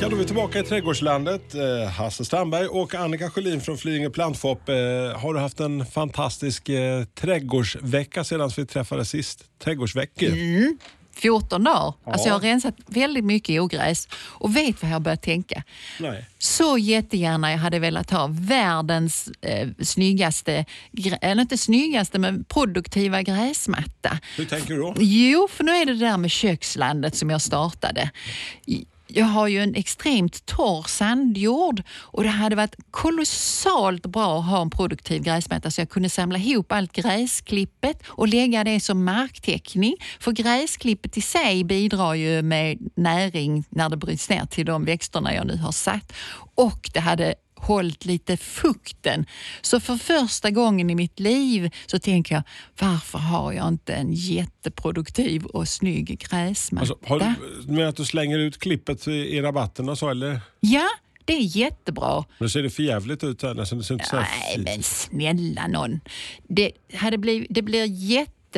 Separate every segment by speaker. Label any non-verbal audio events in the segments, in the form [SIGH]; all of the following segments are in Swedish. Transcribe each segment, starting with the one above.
Speaker 1: Ja, då är vi tillbaka i trädgårdslandet. Eh, Hasse Strandberg och Annika Sjölin från Flyinge Plantshop. Eh, har du haft en fantastisk eh, trädgårdsvecka sedan vi träffades sist? Trädgårdsveckor.
Speaker 2: 14 dagar. Alltså jag har rensat väldigt mycket ogräs och vet vad jag har börjat tänka.
Speaker 1: Nej.
Speaker 2: Så jättegärna jag hade velat ha världens eh, snyggaste, eller inte snyggaste, men produktiva gräsmatta.
Speaker 1: Hur tänker du då?
Speaker 2: Jo, för nu är det det där med kökslandet som jag startade. Jag har ju en extremt torr sandjord och det hade varit kolossalt bra att ha en produktiv gräsmatta så jag kunde samla ihop allt gräsklippet och lägga det som marktäckning. För gräsklippet i sig bidrar ju med näring när det bryts ner till de växterna jag nu har satt. Och det hade hållit lite fukten. Så för första gången i mitt liv så tänker jag, varför har jag inte en jätteproduktiv och snygg gräsmatta?
Speaker 1: Alltså, har du, menar att du slänger ut klippet i, och så eller?
Speaker 2: Ja, det är jättebra.
Speaker 1: Nu ser det för jävligt ut här. Det ser inte
Speaker 2: Nej, men snälla någon. Det, hade blivit, det blir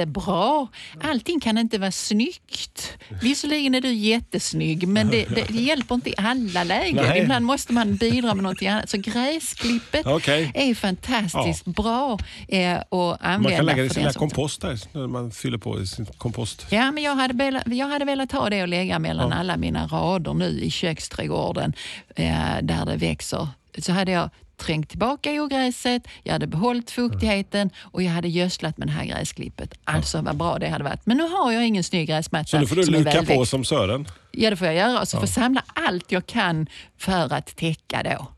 Speaker 2: jättebra. Allting kan inte vara snyggt. Visserligen är du jättesnygg, men det, det, det hjälper inte i alla lägen.
Speaker 1: Nej.
Speaker 2: Ibland måste man bidra med något annat. Så gräsklippet
Speaker 1: Okej.
Speaker 2: är fantastiskt bra eh, att använda.
Speaker 1: Man kan lägga det i
Speaker 2: för
Speaker 1: sin
Speaker 2: den
Speaker 1: lilla
Speaker 2: som-
Speaker 1: kompost där när man fyller på i sin kompost.
Speaker 2: Ja, men jag hade, velat, jag hade velat ha det och lägga mellan alla mina rader nu i köksträdgården eh, där det växer. Så hade jag trängt tillbaka ogräset, jag hade behållit fuktigheten och jag hade gödslat med det här gräsklippet. Alltså vad bra det hade varit. Men nu har jag ingen snygg gräsmatta
Speaker 1: Så nu får du luka på som Sören.
Speaker 2: Ja, det får jag göra. Så får jag samla allt jag kan för att täcka då.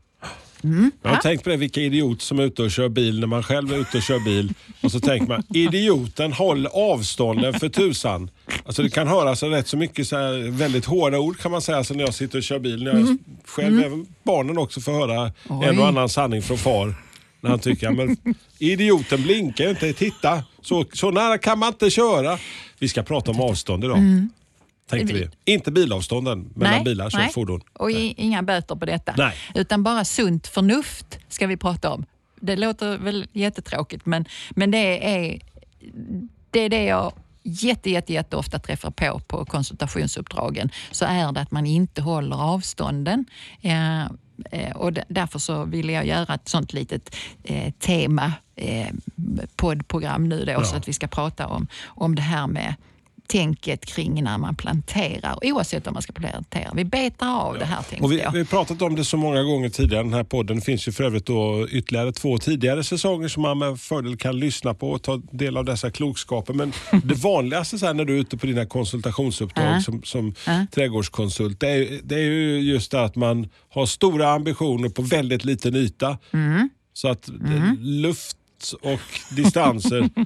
Speaker 1: Jag har tänkt på det, vilka idiot som är ute och kör bil när man själv är ute och kör bil. Och så tänker man, idioten håll avstånden för tusan. Alltså det kan höras rätt så mycket så här, väldigt hårda ord kan man säga alltså när jag sitter och kör bil. När jag själv, även barnen också får höra en och annan sanning från far. När han tycker, ja, men idioten blinkar inte, titta. Så, så nära kan man inte köra. Vi ska prata om avstånd idag. Tänkte vi. Inte bilavstånden mellan bilar och fordon.
Speaker 2: Och i, inga böter på detta.
Speaker 1: Nej.
Speaker 2: Utan bara sunt förnuft ska vi prata om. Det låter väl jättetråkigt men, men det, är, det är det jag jätte, jätte, jätte ofta träffar på på konsultationsuppdragen. Så är det att man inte håller avstånden. Eh, eh, och därför så ville jag göra ett sånt litet eh, tema eh, poddprogram nu då, så att vi ska prata om, om det här med tänket kring när man planterar, oavsett om man ska plantera. Vi betar av det här tänkte
Speaker 1: Och vi,
Speaker 2: jag.
Speaker 1: vi har pratat om det så många gånger tidigare i den här podden. Det finns ju för övrigt då ytterligare två tidigare säsonger som man med fördel kan lyssna på och ta del av dessa klokskaper. Men [LAUGHS] det vanligaste så här när du är ute på dina konsultationsuppdrag
Speaker 2: Ja.
Speaker 1: som, som
Speaker 2: Ja.
Speaker 1: trädgårdskonsult, det är, det är ju just det att man har stora ambitioner på väldigt liten yta.
Speaker 2: Mm.
Speaker 1: Så att eh, luft och distanser. [LAUGHS]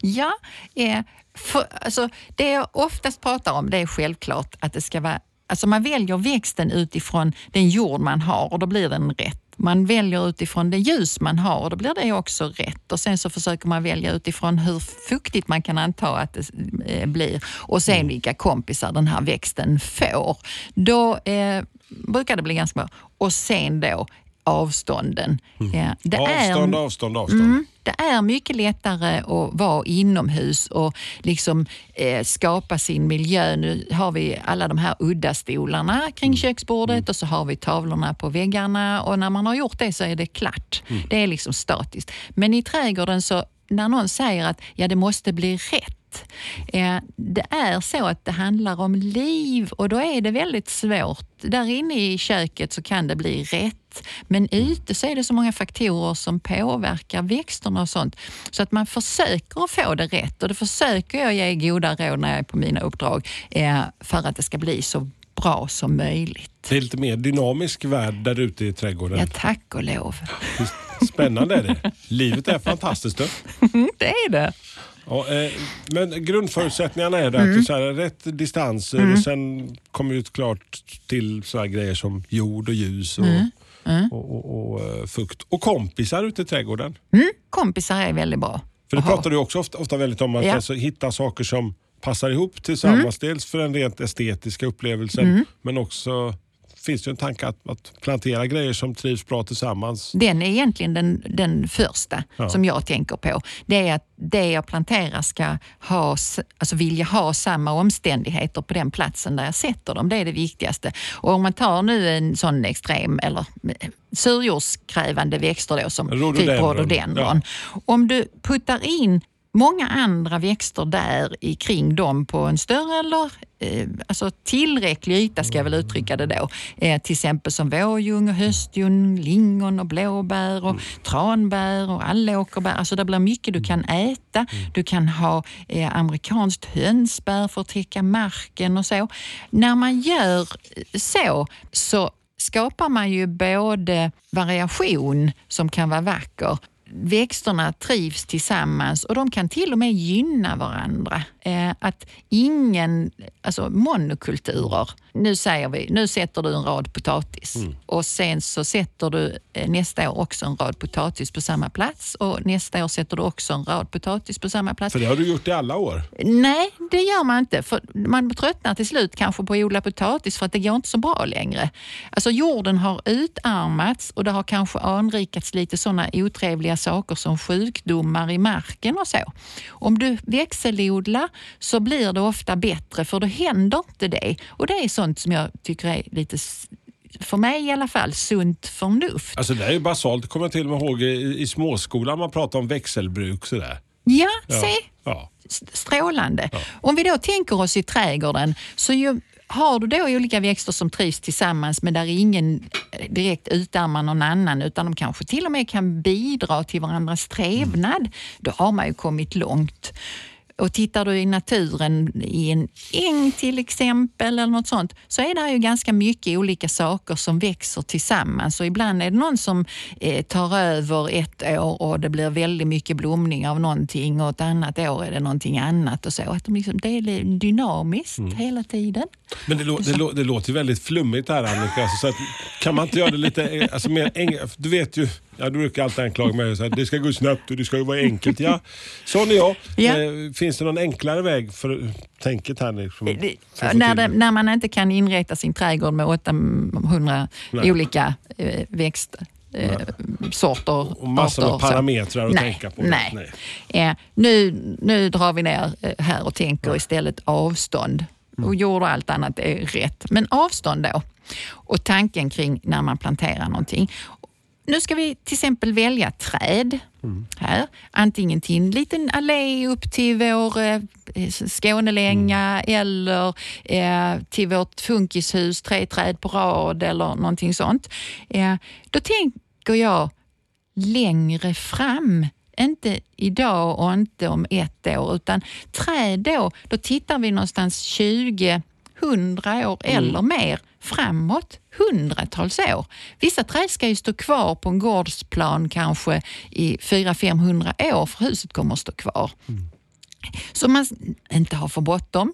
Speaker 2: Ja, eh, för, alltså, det jag oftast pratar om det är självklart att det ska vara Alltså man väljer växten utifrån den jord man har och då blir den rätt. Man väljer utifrån det ljus man har och då blir det också rätt. Och Sen så försöker man välja utifrån hur fuktigt man kan anta att det eh, blir och sen vilka kompisar den här växten får. Då eh, brukar det bli ganska bra. Och sen då avstånden. Eh, det är-
Speaker 1: avstånd, avstånd, avstånd.
Speaker 2: Mm, det är mycket lättare att vara inomhus och liksom eh, skapa sin miljö. Nu har vi alla de här udda stolarna kring köksbordet och så har vi tavlorna på väggarna och när man har gjort det så är det klart. Det är liksom statiskt. Men i trädgården så när någon säger att ja, det måste bli rätt Det är så att det handlar om liv och då är det väldigt svårt. Där inne i köket så kan det bli rätt, men ute så är det så många faktorer som påverkar växterna och sånt. Så att man försöker att få det rätt och det försöker jag ge goda råd när jag är på mina uppdrag eh, för att det ska bli så bra som möjligt.
Speaker 1: Det är lite mer dynamisk värld där ute i trädgården.
Speaker 2: Ja, tack och lov.
Speaker 1: Spännande är det. Livet är fantastiskt. Då. [LAUGHS]
Speaker 2: Det är det.
Speaker 1: Ja, eh, men grundförutsättningarna är det att
Speaker 2: Mm.
Speaker 1: så här, rätt distanser och sen kommer ju klart till så grejer som jord och ljus och
Speaker 2: Mm.
Speaker 1: Och, och, och eh, fukt. Och kompisar ute i trädgården.
Speaker 2: Kompisar är väldigt bra.
Speaker 1: För det
Speaker 2: att ha.
Speaker 1: pratar du också ofta, ofta väldigt om, att
Speaker 2: Ja. Mm.
Speaker 1: alltså, hitta saker som passar ihop tillsammans. Dels för den rent estetiska upplevelsen, men också finns det en tanke att, att plantera grejer som trivs bra tillsammans.
Speaker 2: Den är egentligen den, den första
Speaker 1: Ja.
Speaker 2: som jag tänker på. Det är att det jag planterar ska ha, alltså vilja ha samma omständigheter på den platsen där jag sätter dem. Det är det viktigaste. Och om man tar nu en sån extrem eller surjordskrävande växter då, som
Speaker 1: Rhododendron,
Speaker 2: typ rhododendron. Om du puttar in många andra växter där i kring dem på en större eller Eh, alltså tillräcklig yta ska jag väl uttrycka det då. Eh, till exempel som vårljung och höstljung, lingon och blåbär och tranbär och allåkerbär. Alltså det blir mycket du kan äta. Du kan ha eh, amerikanskt hönsbär för att täcka marken och så. När man gör så, så skapar man ju både variation som kan vara vacker Växterna trivs tillsammans och de kan till och med gynna varandra. Eh, att ingen, alltså monokulturer, nu säger vi, nu sätter du en rad potatis och sen så sätter du eh, nästa år också en rad potatis på samma plats och nästa år sätter du också en rad potatis på samma plats.
Speaker 1: För det har du gjort i alla år.
Speaker 2: Nej, det gör man inte. För man tröttnar till slut kanske på att odla potatis för att det går inte så bra längre. Alltså jorden har utarmats och det har kanske anrikats lite sådana otrevliga saker som sjukdomar i marken och så. Om du växelodlar så blir det ofta bättre för då händer inte det. Och det är sånt som jag tycker är lite, för mig i alla fall, sunt förnuft.
Speaker 1: Alltså det är ju basalt. Kommer jag till och med ihåg i, i småskolan man pratade om växelbruk. Sådär.
Speaker 2: Ja,
Speaker 1: Ja.
Speaker 2: se.
Speaker 1: Ja.
Speaker 2: st- strålande. Om vi då tänker oss i trädgården så ju, har du då olika växter som trivs tillsammans men där ingen direkt utarmar någon annan utan de kanske till och med kan bidra till varandras trevnad, då har man ju kommit långt. Och tittar du i naturen, i en äng till exempel, eller något sånt, så är det ju ganska mycket olika saker som växer tillsammans. Och ibland är det någon som eh, tar över ett år och det blir väldigt mycket blomning av någonting och ett annat år är det någonting annat. och så. Att de liksom, det är dynamiskt hela tiden.
Speaker 1: Men det, lå, det, lå, det låter väldigt flummigt det här Annika. Alltså, så att, kan man inte göra det lite eh, alltså, mer enkelt? Du vet ju, ja, du brukar alltid anklaga mig så det ska gå snabbt och det ska ju vara enkelt. Ja, sån är jag.
Speaker 2: Ja.
Speaker 1: Eh, finns det någon enklare väg för tänket här? Liksom,
Speaker 2: Det- När, det, när man inte kan inrätta sin trädgård med 800
Speaker 1: Nej.
Speaker 2: olika eh, växter. Eh, sorter,
Speaker 1: Och massor
Speaker 2: arter, så.
Speaker 1: parametrar att
Speaker 2: nej,
Speaker 1: tänka på.
Speaker 2: Nej.
Speaker 1: Nej.
Speaker 2: Eh, nu, nu drar vi ner eh, här och tänker istället avstånd.
Speaker 1: Mm.
Speaker 2: Och jord och allt annat är rätt. Men avstånd då. Och tanken kring när man planterar någonting. Nu ska vi till exempel välja träd. Här. Antingen till en liten allé upp till vår eh, Skånelänga eller eh, till vårt funkishus, tre träd på rad eller någonting sånt. Eh, då tänker jag längre fram. Inte idag och inte om ett år, utan träd då, då tittar vi någonstans 20, 100 år eller mer framåt, hundratals år. Vissa träd ska ju stå kvar på en gårdsplan kanske i 400-500 år för huset kommer att stå kvar. Så man inte har för bråttom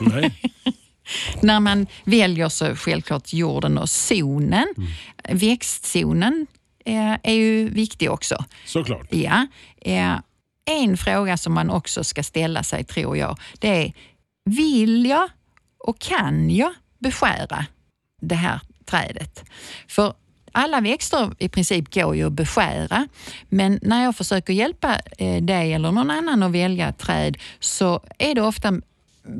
Speaker 2: [LAUGHS] när man väljer så självklart jorden och zonen. Växtzonen eh, är ju viktig också.
Speaker 1: Såklart.
Speaker 2: Ja. Eh, en fråga som man också ska ställa sig, tror jag, det är vill jag och kan jag beskära det här trädet? För alla växter i princip går ju att beskära, men när jag försöker hjälpa eh, dig eller någon annan att välja ett träd så är det ofta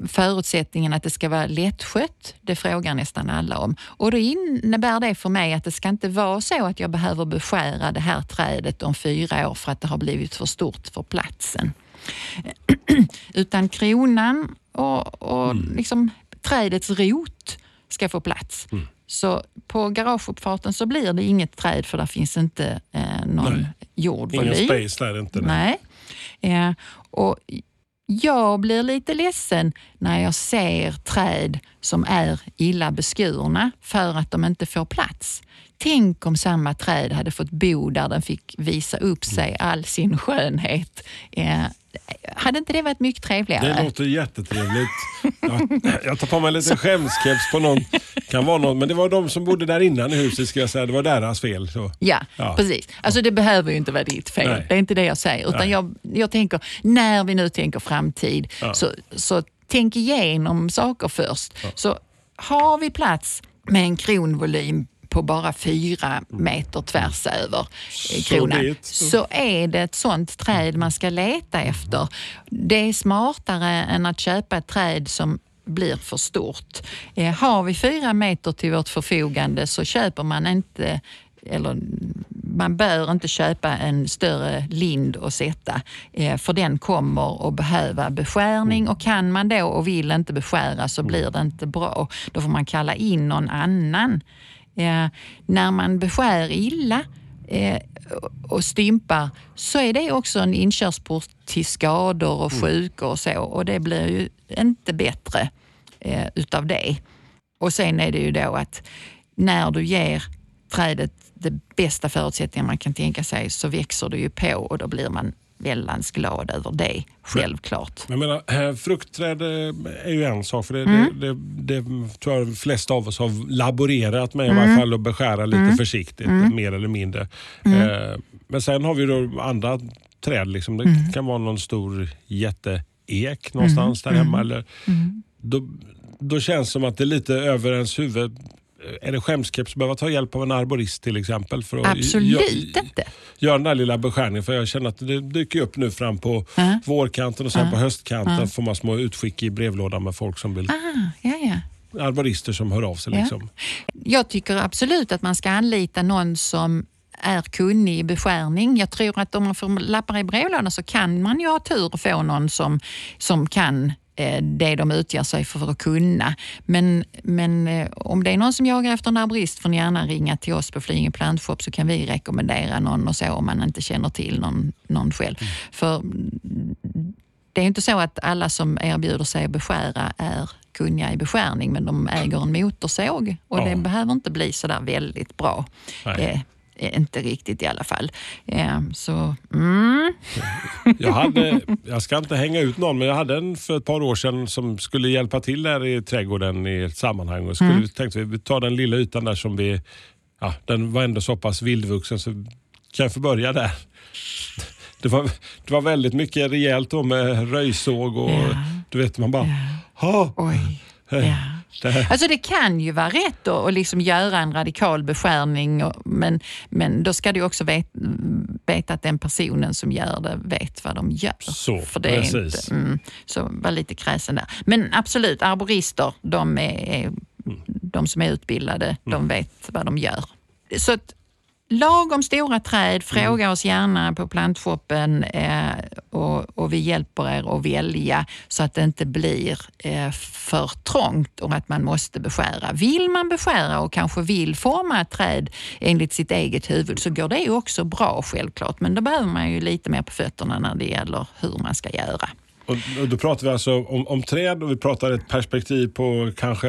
Speaker 2: förutsättningen att det ska vara lättskött. Det frågar nästan alla om. Och då innebär det för mig att det ska inte vara så att jag behöver beskära det här trädet om fyra år för att det har blivit för stort för platsen. [CLEARS THROAT] Utan kronan och, och liksom trädets rot ska få plats. Så på garageuppfarten så blir det inget träd för där finns inte eh, någon
Speaker 1: Nej.
Speaker 2: jordvolym.
Speaker 1: Ingen space där inte.
Speaker 2: Nej. Eh, och jag blir lite ledsen när jag ser träd som är illa beskurna för att de inte får plats. Tänk om samma träd hade fått bo där den fick visa upp sig all sin skönhet. Eh, hade inte det varit mycket trevligare?
Speaker 1: Det låter jättetrevligt. Ja, Jag, jag tar på mig en liten skämskeps på någon. Kan vara någon, men det var de som bodde där innan i huset ska jag säga. Det var deras fel. Så.
Speaker 2: Ja,
Speaker 1: Ja.
Speaker 2: precis. Alltså det behöver ju inte vara ditt fel.
Speaker 1: Nej.
Speaker 2: Det är inte det jag säger. Utan jag, jag tänker, när vi nu tänker framtid, så, så tänk igenom saker först. Så har vi plats med en kronvolym på bara fyra meter tvärs över eh, kronan,
Speaker 1: det.
Speaker 2: så är det ett sånt träd man ska leta efter. Det är smartare än att köpa ett träd som blir för stort. Eh, har vi fyra meter till vårt förfogande så köper man inte eller man bör inte köpa en större lind att sätta eh, för den kommer att behöva beskärning och kan man då och vill inte beskära så blir det inte bra. Då får man kalla in någon annan. Eh, när man beskär illa eh, och stympar så är det också en inkörsport till skador och sjukor och så och det blir ju inte bättre utav det. Och sen är det ju då att när du ger trädet de bästa förutsättningar man kan tänka sig så växer det ju på och då blir man väldans glad över det, självklart.
Speaker 1: Jag menar, fruktträd eh, är ju en sak. För det,
Speaker 2: Mm.
Speaker 1: det, det, det tror jag de flesta av oss har laborerat med i
Speaker 2: Mm.
Speaker 1: varje fall och beskära lite försiktigt, mer eller mindre.
Speaker 2: Mm.
Speaker 1: Eh, men sen har vi då andra träd. Liksom. Det
Speaker 2: Mm.
Speaker 1: kan vara någon stor jätteek någonstans där hemma. Eller,
Speaker 2: Mm.
Speaker 1: då, då känns det som att det är lite över ens huvud. Är det skämskeps att behöva ta hjälp av en arborist till exempel? För att
Speaker 2: Absolut inte.
Speaker 1: Göra den där lilla beskärningen. För jag känner att det dyker upp nu fram på
Speaker 2: Ja.
Speaker 1: vårkanten och sen på höstkanten får man små utskick i brevlådan med folk som vill,
Speaker 2: Ah, ja, ja.
Speaker 1: arborister som hör av sig.
Speaker 2: Ja.
Speaker 1: Liksom.
Speaker 2: Jag tycker absolut att man ska anlita någon som är kunnig i beskärning. Jag tror att om man får lappar i brevlådan så kan man ju ha tur och få någon som, som kan eh, det de utger sig för att kunna. Men, men eh, om det är någon som jagar efter en arborist får ni gärna ringa till oss på Flyinge Plantshop så kan vi rekommendera någon och så om man inte känner till någon, någon själv. För det är inte så att alla som erbjuder sig att beskära är kunniga i beskärning, men de äger en motorsåg och
Speaker 1: Ja.
Speaker 2: det behöver inte bli så där väldigt bra.
Speaker 1: Nej.
Speaker 2: Inte riktigt i alla fall. Eh, så, mm, [LAUGHS]
Speaker 1: Jag, hade, [LAUGHS] jag ska inte hänga ut någon, men jag hade en för ett par år sedan som skulle hjälpa till där i trädgården i ett sammanhang. Och skulle, tänkte vi, tar den lilla ytan där som vi... Ja, den var ändå så pass vildvuxen så kan jag få börja där. Det var, det var väldigt mycket rejält då med röjsåg och
Speaker 2: Ja.
Speaker 1: du vet man bara... "Ha,
Speaker 2: oj.
Speaker 1: eh,
Speaker 2: Ja.
Speaker 1: Det [LAUGHS] här."
Speaker 2: Alltså det kan ju vara rätt att att liksom göra en radikal beskärning och, men, men då ska du också vet, veta att den personen som gör det vet vad de gör.
Speaker 1: Så,
Speaker 2: För det är
Speaker 1: precis.
Speaker 2: inte, mm, så var lite kräsen där. Men absolut, arborister, de, är, de som är utbildade, de vet vad de gör. Så att, lagom stora träd, fråga oss gärna på plantshoppen eh, och, och vi hjälper er att välja så att det inte blir eh, för trångt och att man måste beskära. Vill man beskära och kanske vill forma ett träd enligt sitt eget huvud så går det också bra självklart, men då behöver man ju lite mer på fötterna när det gäller hur man ska göra.
Speaker 1: Och, då pratar vi alltså om, om träd och vi pratar ett perspektiv på kanske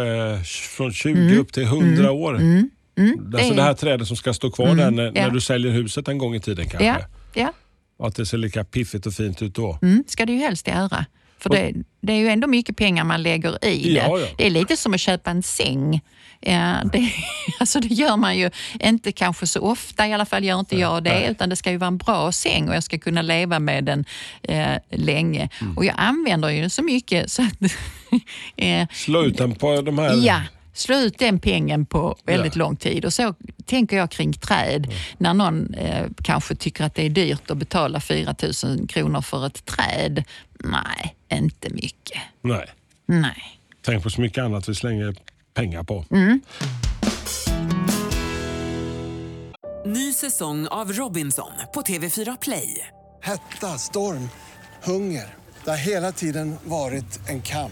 Speaker 1: från 20 upp till 100 år. Alltså
Speaker 2: Mm. det är-
Speaker 1: det här trädet som ska stå kvar där när,
Speaker 2: ja.
Speaker 1: när du säljer huset en gång i tiden kanske.
Speaker 2: Ja, ja.
Speaker 1: Och att det ser lika piffigt och fint ut då.
Speaker 2: Mm, ska det ju helst göra. För det, det är ju ändå mycket pengar man lägger i
Speaker 1: Ja,
Speaker 2: det.
Speaker 1: ja.
Speaker 2: Det är lite som att köpa en säng. Ja, det, [LAUGHS] alltså det gör man ju inte kanske så ofta, i alla fall gör inte jag det. Utan det ska ju vara en bra säng och jag ska kunna leva med den eh, länge.
Speaker 1: Mm.
Speaker 2: Och jag använder ju den så mycket så att... [LAUGHS] eh,
Speaker 1: Slå ut den på de här...
Speaker 2: Ja, slå ut den pengen på väldigt
Speaker 1: Ja.
Speaker 2: lång tid. Och så tänker jag kring träd. När någon eh, kanske tycker att det är dyrt att betala 4 000 kronor för ett träd. Nej, inte mycket.
Speaker 1: Nej.
Speaker 2: Nej.
Speaker 1: Tänk på så mycket annat vi slänger pengar på.
Speaker 2: Mm.
Speaker 3: Ny säsong av Robinson på TV4 Play.
Speaker 4: Hetta, storm, hunger. Det har hela tiden varit en kamp.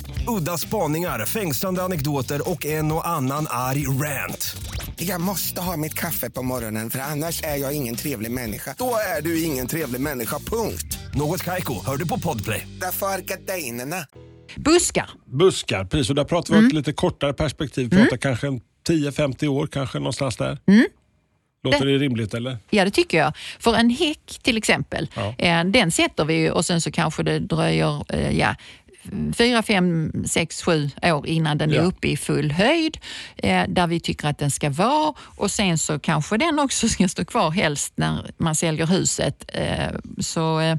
Speaker 5: Udda spaningar, fängslande anekdoter och en och annan arg rant.
Speaker 6: Jag måste ha mitt kaffe på morgonen för annars är jag ingen trevlig människa. Då är du ingen trevlig människa, punkt.
Speaker 5: Något Kaiko, hör du på Podplay.
Speaker 6: Därför är gardinerna.
Speaker 2: Buskar.
Speaker 1: Buskar, precis. Och där pratar vi om ett lite kortare perspektiv. Vi pratar kanske en 10-50 år, kanske någonstans där. Låter det rimligt eller?
Speaker 2: Ja, det tycker jag. För en häck till exempel,
Speaker 1: Ja.
Speaker 2: eh, den sätter vi ju och sen så kanske det dröjer eh, ja, fyra, fem, sex, sju år innan den är
Speaker 1: Ja.
Speaker 2: uppe i full höjd, eh, där vi tycker att den ska vara. Och sen så kanske den också ska stå kvar helst när man säljer huset. Eh, så eh,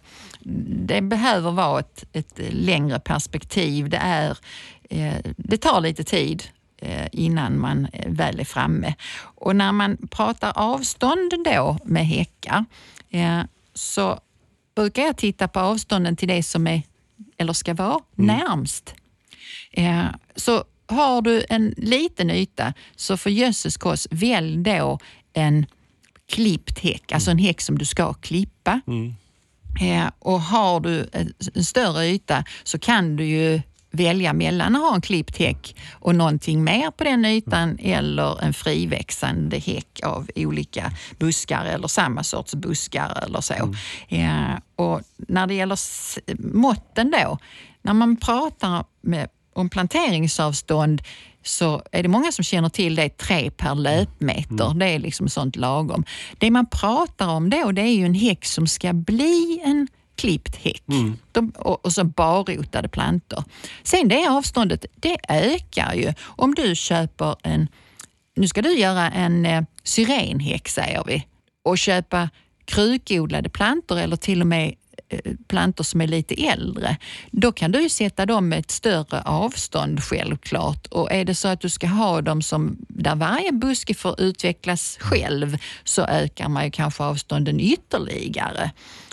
Speaker 2: det behöver vara ett, ett längre perspektiv. Det, är, eh, det tar lite tid eh, innan man eh, väl är framme. Och när man pratar avstånd då med häckar så brukar jag titta på avstånden till det som är, eller ska vara, närmst. Eh, Så har du en liten yta så för jösses kost, välj då en klippt häck, alltså en häck som du ska klippa. Eh, och har du en större yta så kan du ju välja mellan att ha en klippt häck och någonting mer på den ytan eller en friväxande häck av olika buskar eller samma sorts buskar eller så. Eh, och när det gäller måtten då, när man pratar med, om planteringsavstånd så är det många som känner till det, tre per löpmeter. Det är liksom sånt lagom. Det man pratar om då, det är ju en häck som ska bli en klippt häck. De, och, och så barrotade plantor. Sen det avståndet, det ökar ju. Om du köper en, nu ska du göra en eh, syrenhäck säger vi, och köpa krukodlade plantor eller till och med eh, plantor som är lite äldre, då kan du ju sätta dem med ett större avstånd självklart. Och är det så att du ska ha dem som där varje buske får utvecklas själv så ökar man ju kanske avstånden ytterligare.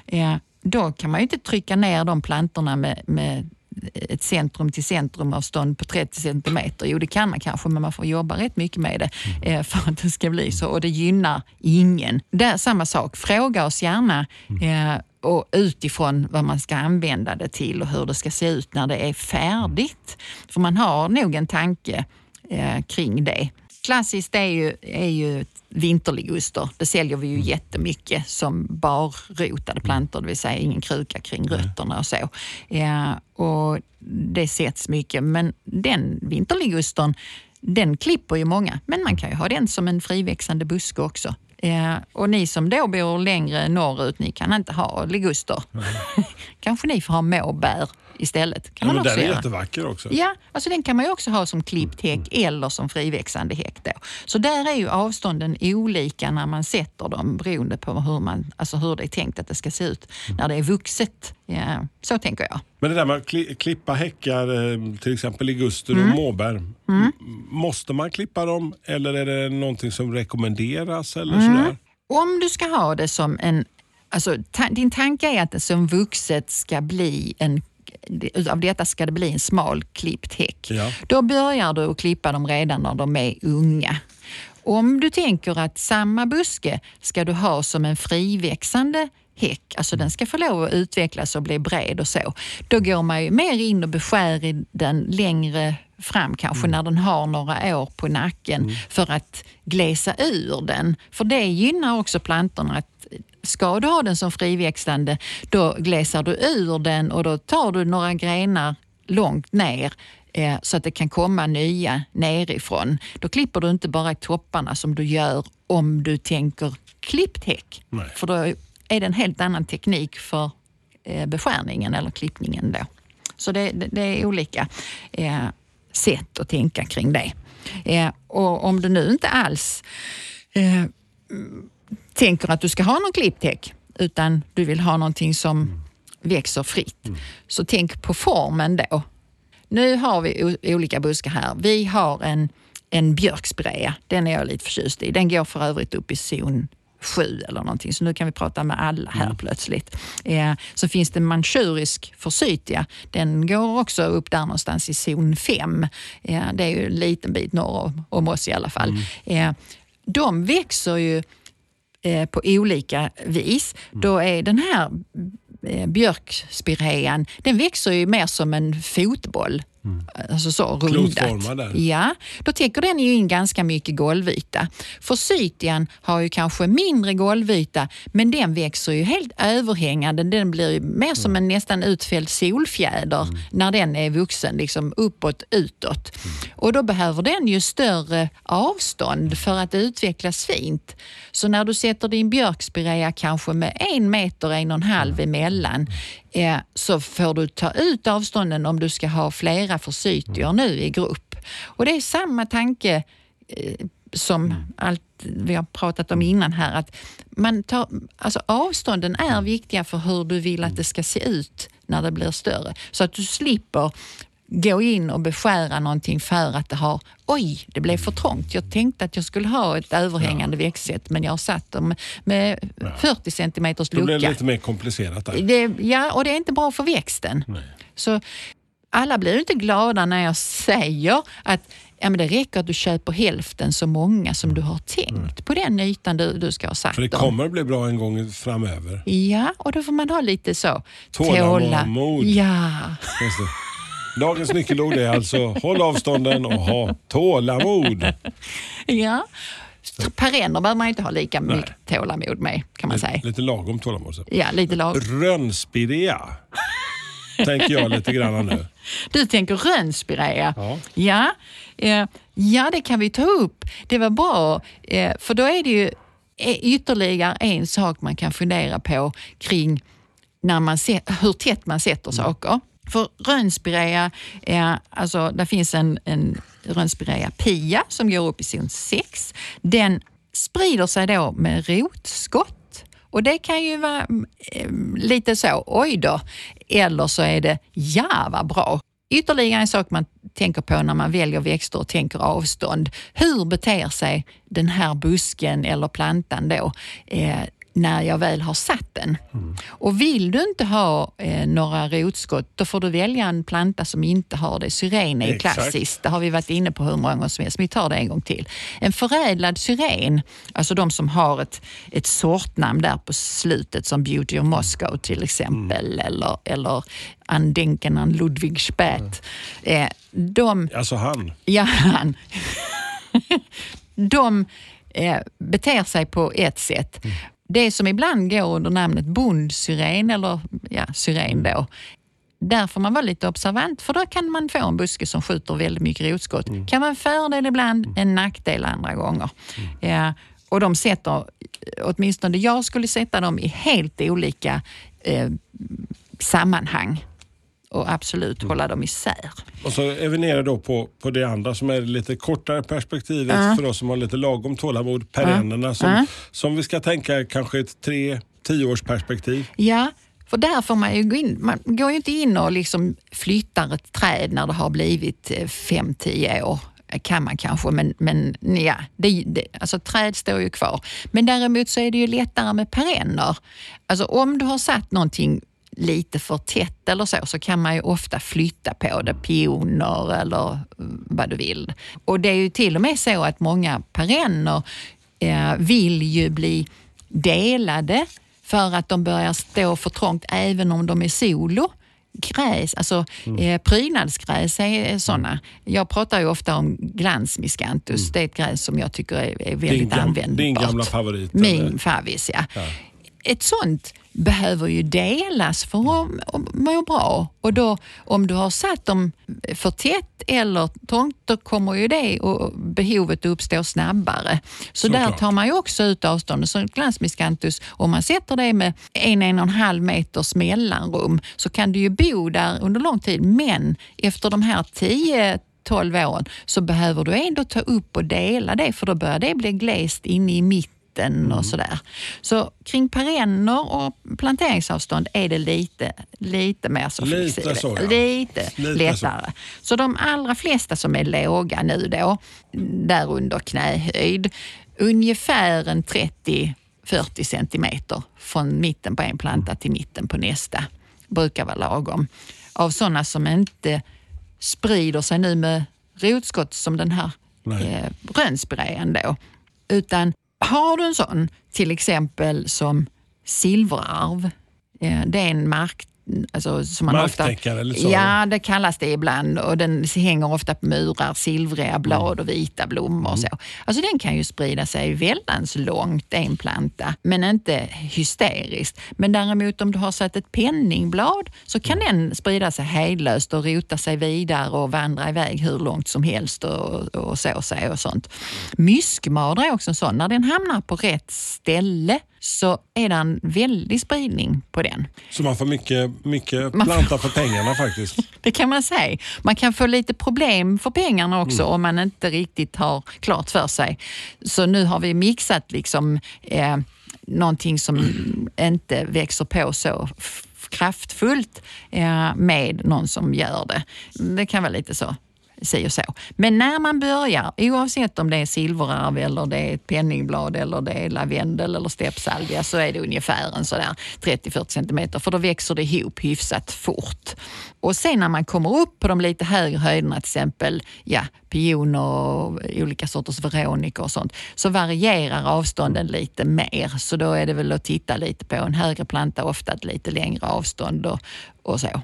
Speaker 2: Eh, då kan man ju inte trycka ner de plantorna med, med ett centrum till centrum avstånd på 30 centimeter. Jo, det kan man kanske, men man får jobba rätt mycket med det eh, för att det ska bli så. Och det gynnar ingen. Där, samma sak, fråga oss gärna eh, och utifrån vad man ska använda det till och hur det ska se ut när det är färdigt. För man har nog en tanke eh, kring det. Klassiskt är ju, är ju vinterliguster. Det säljer vi ju jättemycket som barrotade plantor, det vill säga ingen kruka kring rötterna och så. Ja, och det sätts mycket, men den vinterligustern den klipper ju många, men man kan ju ha den som en friväxande buske också. Eh, och ni som då bor längre norrut, ni kan inte ha liguster. [LAUGHS] Kanske ni får ha måbär istället. Kan
Speaker 1: Ja,
Speaker 2: man
Speaker 1: men
Speaker 2: också
Speaker 1: den är
Speaker 2: göra.
Speaker 1: jättevacker också.
Speaker 2: Ja, alltså den kan man ju också ha som klippt häck eller som friväxande häck. Då. Så där är ju avstånden olika när man sätter dem beroende på hur, man, alltså hur det är tänkt att det ska se ut när det är vuxet. Ja, så tänker jag.
Speaker 1: Men det där med att kli- klippa häckar, eh, till exempel liguster
Speaker 2: Mm.
Speaker 1: och måbär. M- Måste man klippa dem eller är det någonting som rekommenderas? Eller
Speaker 2: Mm.
Speaker 1: sådär?
Speaker 2: Om du ska ha det som en... Alltså, ta, din tanke är att det som vuxet ska bli en av detta ska det bli en smal klippt häck.
Speaker 1: Ja.
Speaker 2: Då börjar du att klippa dem redan när de är unga. Om du tänker att samma buske ska du ha som en friväxande häck, alltså den ska få lov att utvecklas och bli bred och så. Då går man ju mer in och beskär i den längre fram, kanske när den har några år på nacken för att glesa ur den. För det gynnar också plantorna att Ska du ha den som friväxlande, då glesar du ur den och då tar du några grenar långt ner eh, så att det kan komma nya nerifrån. Då klipper du inte bara topparna som du gör om du tänker klippt häck.
Speaker 1: Nej.
Speaker 2: För då är det en helt annan teknik för eh, beskärningen eller klippningen då. Så det, det, det är olika eh, sätt att tänka kring det. Eh, och om du nu inte alls eh, tänker att du ska ha någon klippt häck utan du vill ha någonting som växer fritt. Så tänk på formen då. Nu har vi olika buskar här. Vi har en, en björkspirea. Den är jag lite förtjust i. Den går för övrigt upp i zon 7 eller någonting. Så nu kan vi prata med alla här plötsligt. Eh, så finns det manchurisk forsythia. Den går också upp där någonstans i zon 5. Eh, det är ju en liten bit norr om, om oss i alla fall. Eh, de växer ju på olika vis. Då är den här eh, björkspirean, den växer ju mer som en fotboll. Alltså så rundat. Ja, då täcker den ju in ganska mycket golvyta. Forsytian har ju kanske mindre golvyta, men den växer ju helt överhängande. Den blir ju mer som en nästan utfälld solfjäder när den är vuxen, liksom uppåt, utåt. Och då behöver den ju större avstånd för att utvecklas fint. Så när du sätter din björkspirea kanske med en meter, en och en halv emellan, eh, så får du ta ut avstånden om du ska ha flera forsytior nu i grupp. Och det är samma tanke eh, som allt vi har pratat om innan här. Att man tar, alltså avstånden är viktiga för hur du vill att det ska se ut när det blir större. Så att du slipper gå in och beskära någonting för att det har, oj, det blev för trångt. Jag tänkte att jag skulle ha ett överhängande växtsätt men jag har satt dem med 40 centimeters
Speaker 1: Då blir det
Speaker 2: lucka.
Speaker 1: lite mer komplicerat där.
Speaker 2: Det, ja, och det är inte bra för växten. Så alla blir inte glada när jag säger att ja, men det räcker att du köper hälften så många som du har tänkt på den ytan du, du ska ha satt
Speaker 1: För det kommer att bli bra en gång framöver.
Speaker 2: Ja, och då får man ha lite så.
Speaker 1: Tålamod.
Speaker 2: Ja,
Speaker 1: Just det. Dagens nyckelord är alltså håll avstånden och ha tålamod.
Speaker 2: ja. Perenner behöver man inte ha lika mycket tålamod med kan man säga.
Speaker 1: Lite lagom tålamod. så.
Speaker 2: Ja, lite lag.
Speaker 1: Rönnspirea tänker jag lite grann nu.
Speaker 2: Du tänker rönnspirea?
Speaker 1: Ja.
Speaker 2: Ja, eh, ja, det kan vi ta upp. Det var bra, eh, för då är det ju eh, ytterligare en sak man kan fundera på kring när man se, hur tätt man sätter saker. För rönnspirea, alltså det finns en, en rönnspirea pia som går upp i zon 6. Den sprider sig då med rotskott. Och det kan ju vara mm, eh, lite så, oj då, eller så är det, ja vad bra. Ytterligare en sak man tänker på när man väljer växter och tänker avstånd. Hur beter sig den här busken eller plantan då eh, när jag väl har satt den? Och vill du inte ha eh, några rotskott, då får du välja en planta som inte har det. Syren är
Speaker 1: Exakt.
Speaker 2: klassiskt. Det har vi varit inne på hur många gånger som helst. Vi tar det en gång till. En förädlad syren, alltså de som har ett, ett sortnamn där på slutet som Beauty of Moscow till exempel, eller, eller Andenken an Ludwig Spät. Eh, de,
Speaker 1: Alltså han.
Speaker 2: ja, han, [LAUGHS] de eh, beter sig på ett sätt. Det som ibland går under namnet bondsyren, eller ja, syren då, där får man vara lite observant för då kan man få en buske som skjuter väldigt mycket rotskott. kan vara en fördel ibland, en nackdel andra gånger. Ja, och de sätter, åtminstone jag skulle sätta dem i helt olika eh, sammanhang och absolut hålla dem isär.
Speaker 1: Och så är vi nere då på, på det andra som är det lite kortare perspektivet för oss som har lite lagom tålamod. Perennerna som, som vi ska tänka kanske ett tre, tioårs perspektiv.
Speaker 2: Ja, för där får man ju gå in. Man går ju inte in och liksom flyttar ett träd när det har blivit 5-10 år. kan man kanske, men, men ja, det, det, alltså träd står ju kvar. Men däremot så är det ju lättare med perenner. Alltså om du har satt någonting lite för tätt eller så, så kan man ju ofta flytta på det, pioner eller vad du vill. Och det är ju till och med så att många perenner eh, vill ju bli delade för att de börjar stå för trångt även om de är solo. Gräs, alltså eh, prydnadsgräs är sådana. Jag pratar ju ofta om glansmiscanthus. Det är ett gräs som jag tycker är, är väldigt
Speaker 1: gam-
Speaker 2: användbart.
Speaker 1: din gamla favorit?
Speaker 2: Min favvis, ja. Ett sånt behöver ju delas för att må bra. Och då, om du har satt dem för tätt eller trångt, då kommer ju det och behovet uppstå snabbare. Så där
Speaker 1: Såklart.
Speaker 2: tar man ju också ut avståndet. Så glansmiscanthus, om man sätter det med en, en och en halv meters mellanrum så kan du ju bo där under lång tid. Men efter de här 10 12 åren så behöver du ändå ta upp och dela det för då börjar det bli glest inne i mitten
Speaker 1: Mm.
Speaker 2: och sådär. Så kring perenner och planteringsavstånd är det lite, lite mer så
Speaker 1: Lite
Speaker 2: flexibelt.
Speaker 1: så, ja.
Speaker 2: Lite,
Speaker 1: Lite
Speaker 2: lättare. Så. de allra flesta som är låga nu då, där under knähöjd, ungefär en 30-40 centimeter från mitten på en planta till mitten på nästa brukar vara lagom. Av sådana som inte sprider sig nu med rotskott som den här
Speaker 1: Nej.
Speaker 2: eh, rönnspirean då. Utan har du en sån, till exempel som silverarv, det är en mark, alltså, som man ofta,
Speaker 1: Marktäckare eller så?
Speaker 2: Ja, det kallas det ibland och den hänger ofta på murar, silvriga blad och vita blommor och så. Alltså den kan ju sprida sig väldans långt, en planta, men inte hysteriskt. Men däremot om du har satt ett penningblad så kan den sprida sig hejdlöst och rota sig vidare och vandra iväg hur långt som helst och, och så sig och sånt. Myskmadra är också en sån. När den hamnar på rätt ställe så är det en väldig spridning på den.
Speaker 1: Så man får mycket, mycket planta för pengarna faktiskt. [LAUGHS]
Speaker 2: Det kan man säga. Man kan få lite problem för pengarna också om man inte riktigt har klart för sig. Så nu har vi mixat liksom eh, någonting som inte växer på så kraftfullt eh, med någon som gör det. Det kan vara lite så si och så. Men när man börjar, oavsett om det är silverarv eller det är ett penningblad eller det är lavendel eller steppsalvia så är det ungefär en sådär 30-40 centimeter för då växer det ihop hyfsat fort. Och sen när man kommer upp på de lite högre höjderna, till exempel ja, pioner och olika sorters veronika och sånt, så varierar avstånden lite mer. Så då är det väl att titta lite på en högre planta, ofta ett lite längre avstånd och, och så.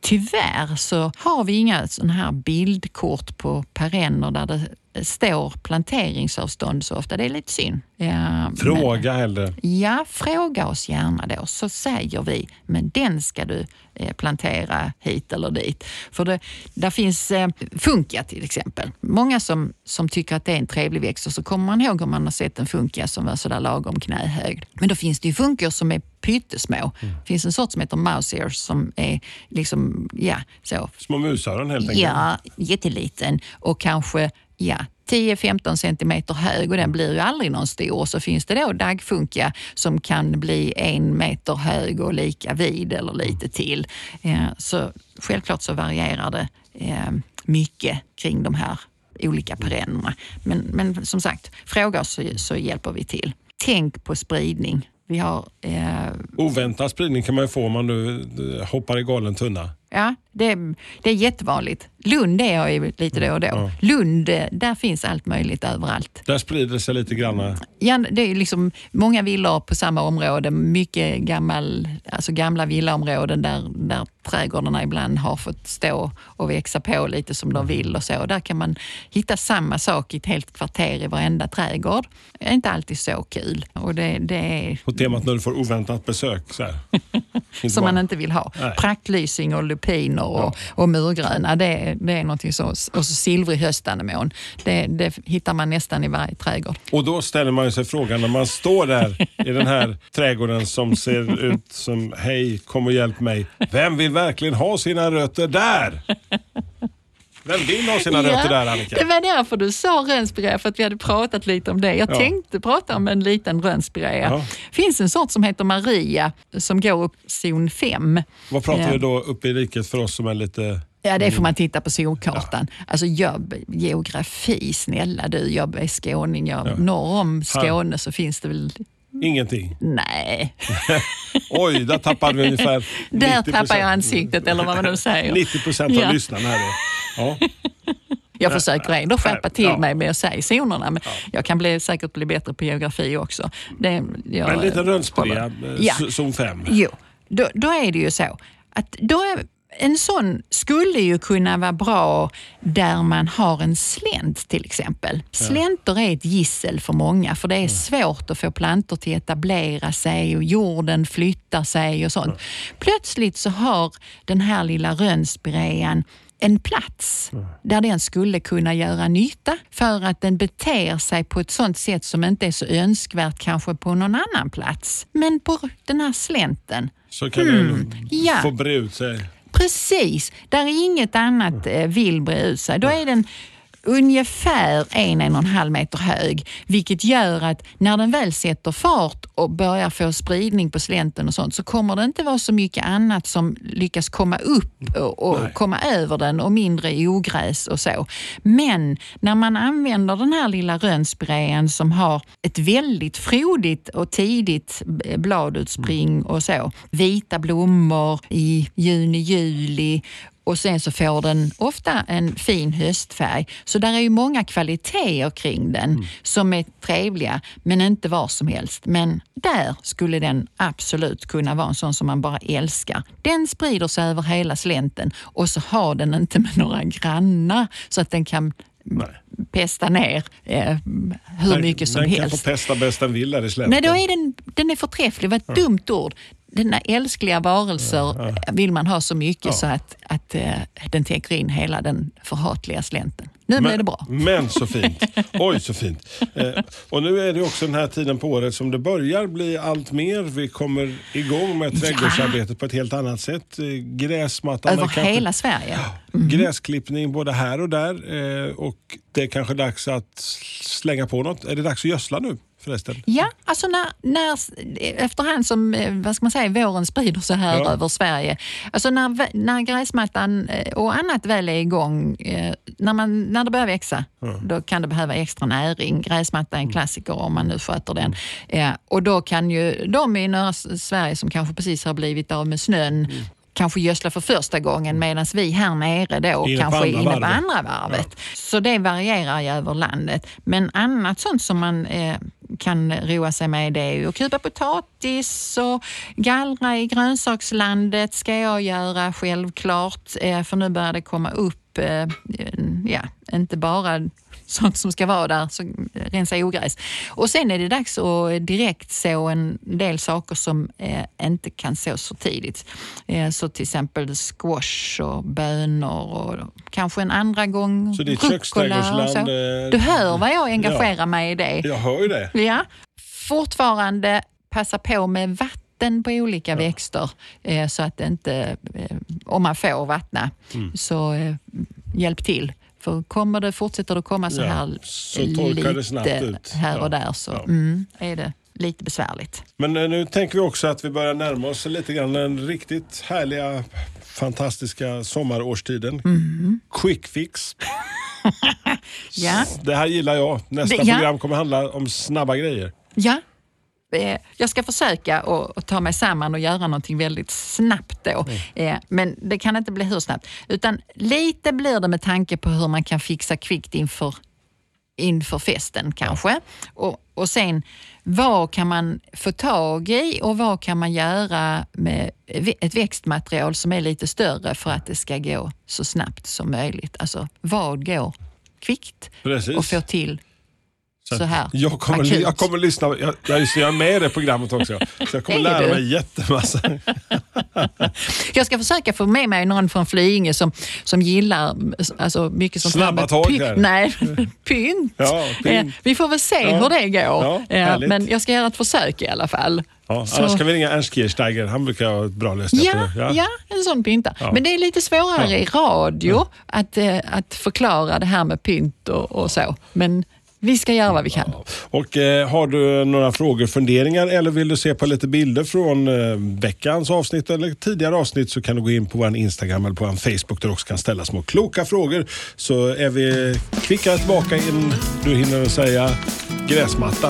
Speaker 2: Tyvärr så har vi inga sådana här bildkort på perenner där det står planteringsavstånd så ofta. Det är lite synd. Ja,
Speaker 1: Fråga hellre.
Speaker 2: Ja, fråga oss gärna då så säger vi, men den ska du eh, plantera hit eller dit. För det, där finns eh, funkia till exempel. Många som, som tycker att det är en trevlig växt och så kommer man ihåg om man har sett en funkia som var sådär lagom knähög. Men då finns det ju funkior som är pyttesmå. Det finns en sort som heter mouse ears som är liksom, ja, så
Speaker 1: Små musöron helt enkelt.
Speaker 2: Ja, jätteliten och kanske ja, 10-15 centimeter hög och den blir ju aldrig någon stor. Så finns det då daggfunka som kan bli en meter hög och lika vid eller lite till. Eh, Så självklart så varierar det mycket kring de här olika perennerna. Men, men som sagt, fråga oss så, så hjälper vi till. Tänk på spridning. Vi har eh,
Speaker 1: Oväntad spridning kan man ju få om man nu eh, hoppar i galen tunna.
Speaker 2: Ja, det, det är jättevanligt. Lund är jag ju lite då och då.
Speaker 1: Ja.
Speaker 2: Lund, där finns allt möjligt överallt.
Speaker 1: Där sprider det sig lite grann.
Speaker 2: Ja, det är liksom många villor på samma område, mycket gammal, alltså gamla villaområden där, där trädgårdarna ibland har fått stå och växa på lite som de vill och så. Där kan man hitta samma sak i ett helt kvarter i varenda trädgård. Det är inte alltid så kul. Och det, det är
Speaker 1: På temat när du får oväntat besök. Så [LAUGHS]
Speaker 2: som man inte vill ha.
Speaker 1: Nej.
Speaker 2: Praktlysing och lupiner och, och murgröna, det, är- det är någonting så. Och så silvrig höstanemon. Det, det hittar man nästan i varje trädgård.
Speaker 1: Och då ställer man sig frågan när man står där i den här [LAUGHS] trädgården som ser ut som hej, kom och hjälp mig. Vem vill verkligen ha sina rötter där? Vem vill ha sina rötter där Annika?
Speaker 2: Det var därför du sa rönnspirea, för att vi hade pratat lite om det. Jag
Speaker 1: Ja.
Speaker 2: tänkte prata om en liten rönnspirea.
Speaker 1: Ja.
Speaker 2: finns en sort som heter Maria som går upp zon 5.
Speaker 1: Vad pratar
Speaker 2: Ja.
Speaker 1: vi då uppe i riket för oss som är lite...
Speaker 2: Ja, det får man titta på zonkartan. Alltså jag, geografi, snälla du, jag är skåning. Jag,
Speaker 1: Ja.
Speaker 2: Norr om Skåne så finns det väl...
Speaker 1: Ingenting.
Speaker 2: Nej, [LAUGHS]
Speaker 1: Oj, där tappade vi ungefär
Speaker 2: där
Speaker 1: 90%.
Speaker 2: tappar jag ansiktet eller vad man nu säger. [LAUGHS]
Speaker 1: 90 procent av
Speaker 2: Ja.
Speaker 1: lyssnarna här då. Ja. [LAUGHS]
Speaker 2: Jag försöker ändå skärpa till
Speaker 1: Ja.
Speaker 2: mig med att säga zonerna, men jag kan bli, säkert bli bättre på geografi också. Det, jag,
Speaker 1: Men lite
Speaker 2: eh,
Speaker 1: eh,
Speaker 2: Ja.
Speaker 1: z- zon 5.
Speaker 2: Jo, då, då är det ju så att då är, en sån skulle ju kunna vara bra där man har en slänt till exempel. Slänter är ett gissel för många för det är svårt att få plantor till att etablera sig och jorden flyttar sig och sånt. Plötsligt så har den här lilla rönnspirean en plats där den skulle kunna göra nytta för att den beter sig på ett sånt sätt som inte är så önskvärt kanske på någon annan plats. Men på den här slänten.
Speaker 1: Så kan den
Speaker 2: ja.
Speaker 1: få bre ut sig.
Speaker 2: Precis, där inget annat vill bre ut sig. Då är den ungefär en, en och en halv meter hög, vilket gör att när den väl sätter fart och börjar få spridning på slänten och sånt så kommer det inte vara så mycket annat som lyckas komma upp och, och komma över den och mindre ogräs och så. Men när man använder den här lilla rönnspirean som har ett väldigt frodigt och tidigt bladutspring och så, vita blommor i juni, juli och sen så får den ofta en fin höstfärg. Så där är ju många kvaliteter kring den
Speaker 1: Mm.
Speaker 2: som är trevliga, men inte var som helst. Men där skulle den absolut kunna vara en sån som man bara älskar. Den sprider sig över hela slänten och så har den inte med några grannar så att den kan pesta ner eh, hur
Speaker 1: Den-
Speaker 2: mycket som
Speaker 1: den
Speaker 2: helst.
Speaker 1: kan få pesta bäst den vill där i slänten.
Speaker 2: Nej, då är den, den är förträfflig. Det var ett dumt ord. Denna älskliga varelser vill man ha så mycket så att, att eh, den täcker in hela den förhatliga slänten. Nu blir det bra.
Speaker 1: Men så fint. [LAUGHS] Oj, så fint. Eh, och nu är det också den här tiden på året som det börjar bli allt mer. Vi kommer igång med trädgårdsarbetet på ett helt annat sätt. Eh, Gräsmattan.
Speaker 2: Över
Speaker 1: kanske-
Speaker 2: hela Sverige.
Speaker 1: Gräsklippning både här och där. Eh, och det är kanske dags att slänga på något. Är det dags att gödsla nu förresten?
Speaker 2: Ja, alltså när, när, efterhand som eh, vad ska man säga, våren sprider sig här
Speaker 1: Ja.
Speaker 2: över Sverige. Alltså när, när gräsmattan eh, och annat väl är igång, eh, när, man, när det börjar växa, då kan det behöva extra näring. Gräsmatta är en klassiker om man nu sköter den. Eh, Och då kan ju de i norra Sverige som kanske precis har blivit av med snön kanske gödsla för första gången medan vi här nere då
Speaker 1: Inne
Speaker 2: kanske är inne på
Speaker 1: varvet.
Speaker 2: andra varvet. Så det varierar ju över landet. Men annat sånt som man eh, kan roa sig med det är ju att kupa potatis och gallra i grönsakslandet ska jag göra självklart. Eh, för nu börjar det komma upp, eh, ja, inte bara sånt som ska vara där, så rensa ogräs. Och sen är det dags att direkt så en del saker som eh, inte kan sås för tidigt. Eh, så till exempel squash och bönor och kanske en andra gång
Speaker 1: Så ditt köksträdgårdsland,
Speaker 2: så.
Speaker 1: eh,
Speaker 2: Du hör vad jag engagerar mig i det.
Speaker 1: Jag hör ju det.
Speaker 2: Ja. Fortfarande passa på med vatten på olika växter eh, så att det inte, eh, om man får vattna,
Speaker 1: Mm.
Speaker 2: så hjälp till. För kommer det, fortsätter det att komma så
Speaker 1: Ja,
Speaker 2: här
Speaker 1: så det snabbt
Speaker 2: lite här och
Speaker 1: Ja,
Speaker 2: där så
Speaker 1: ja.
Speaker 2: mm, är det lite besvärligt.
Speaker 1: Men eh, nu tänker vi också att vi börjar närma oss lite grann den riktigt härliga, fantastiska sommarårstiden.
Speaker 2: Mm.
Speaker 1: Quick fix. [LAUGHS]
Speaker 2: Ja.
Speaker 1: Det här gillar jag. Nästa
Speaker 2: Det- ja.
Speaker 1: program kommer handla om snabba grejer.
Speaker 2: Ja. Eh, Jag ska försöka att ta mig samman och göra någonting väldigt snabbt då. Eh, Men det kan inte bli hur snabbt. Utan lite blir det med tanke på hur man kan fixa kvickt inför, inför festen kanske. Och, och sen vad kan man få tag i och vad kan man göra med ett växtmaterial som är lite större för att det ska gå så snabbt som möjligt. Alltså vad går kvickt
Speaker 1: Precis.
Speaker 2: och få till så, här
Speaker 1: Jag kommer,
Speaker 2: akut.
Speaker 1: jag kommer lyssna. Jag, jag, jag är med i det programmet också. Så jag kommer
Speaker 2: Är
Speaker 1: lära
Speaker 2: du?
Speaker 1: mig jättemassa. [LAUGHS]
Speaker 2: Jag ska försöka få med mig någon från Flyinge som, som gillar alltså, mycket sånt
Speaker 1: Snabba tag här.
Speaker 2: Nej, [LAUGHS] pynt.
Speaker 1: Ja, pynt.
Speaker 2: Eh, Vi får väl se
Speaker 1: Ja.
Speaker 2: hur det går.
Speaker 1: Ja.
Speaker 2: Men jag ska göra ett försök i alla fall.
Speaker 1: Ja,
Speaker 2: Så-
Speaker 1: annars kan vi ringa Ernst Kirchsteiger. Han brukar ha ett bra lösning
Speaker 2: Ja,
Speaker 1: det.
Speaker 2: ja. en sån pynta.
Speaker 1: Ja.
Speaker 2: Men det är lite svårare
Speaker 1: Ja.
Speaker 2: i radio att, eh, att förklara det här med pynt och, och så. Men vi ska göra vad vi kan.
Speaker 1: Och eh, Har du några frågor, funderingar eller vill du se på lite bilder från eh, veckans avsnitt eller tidigare avsnitt så kan du gå in på vår Instagram eller på vår Facebook där du också kan ställa små kloka frågor. Så är vi kvicka tillbaka in du hinner säga gräsmatta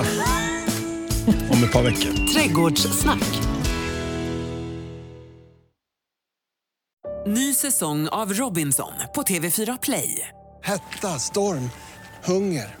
Speaker 1: om ett par veckor.
Speaker 3: Trädgårdssnack. Ny säsong av Robinson på TV4 Play.
Speaker 4: Hetta, storm, hunger.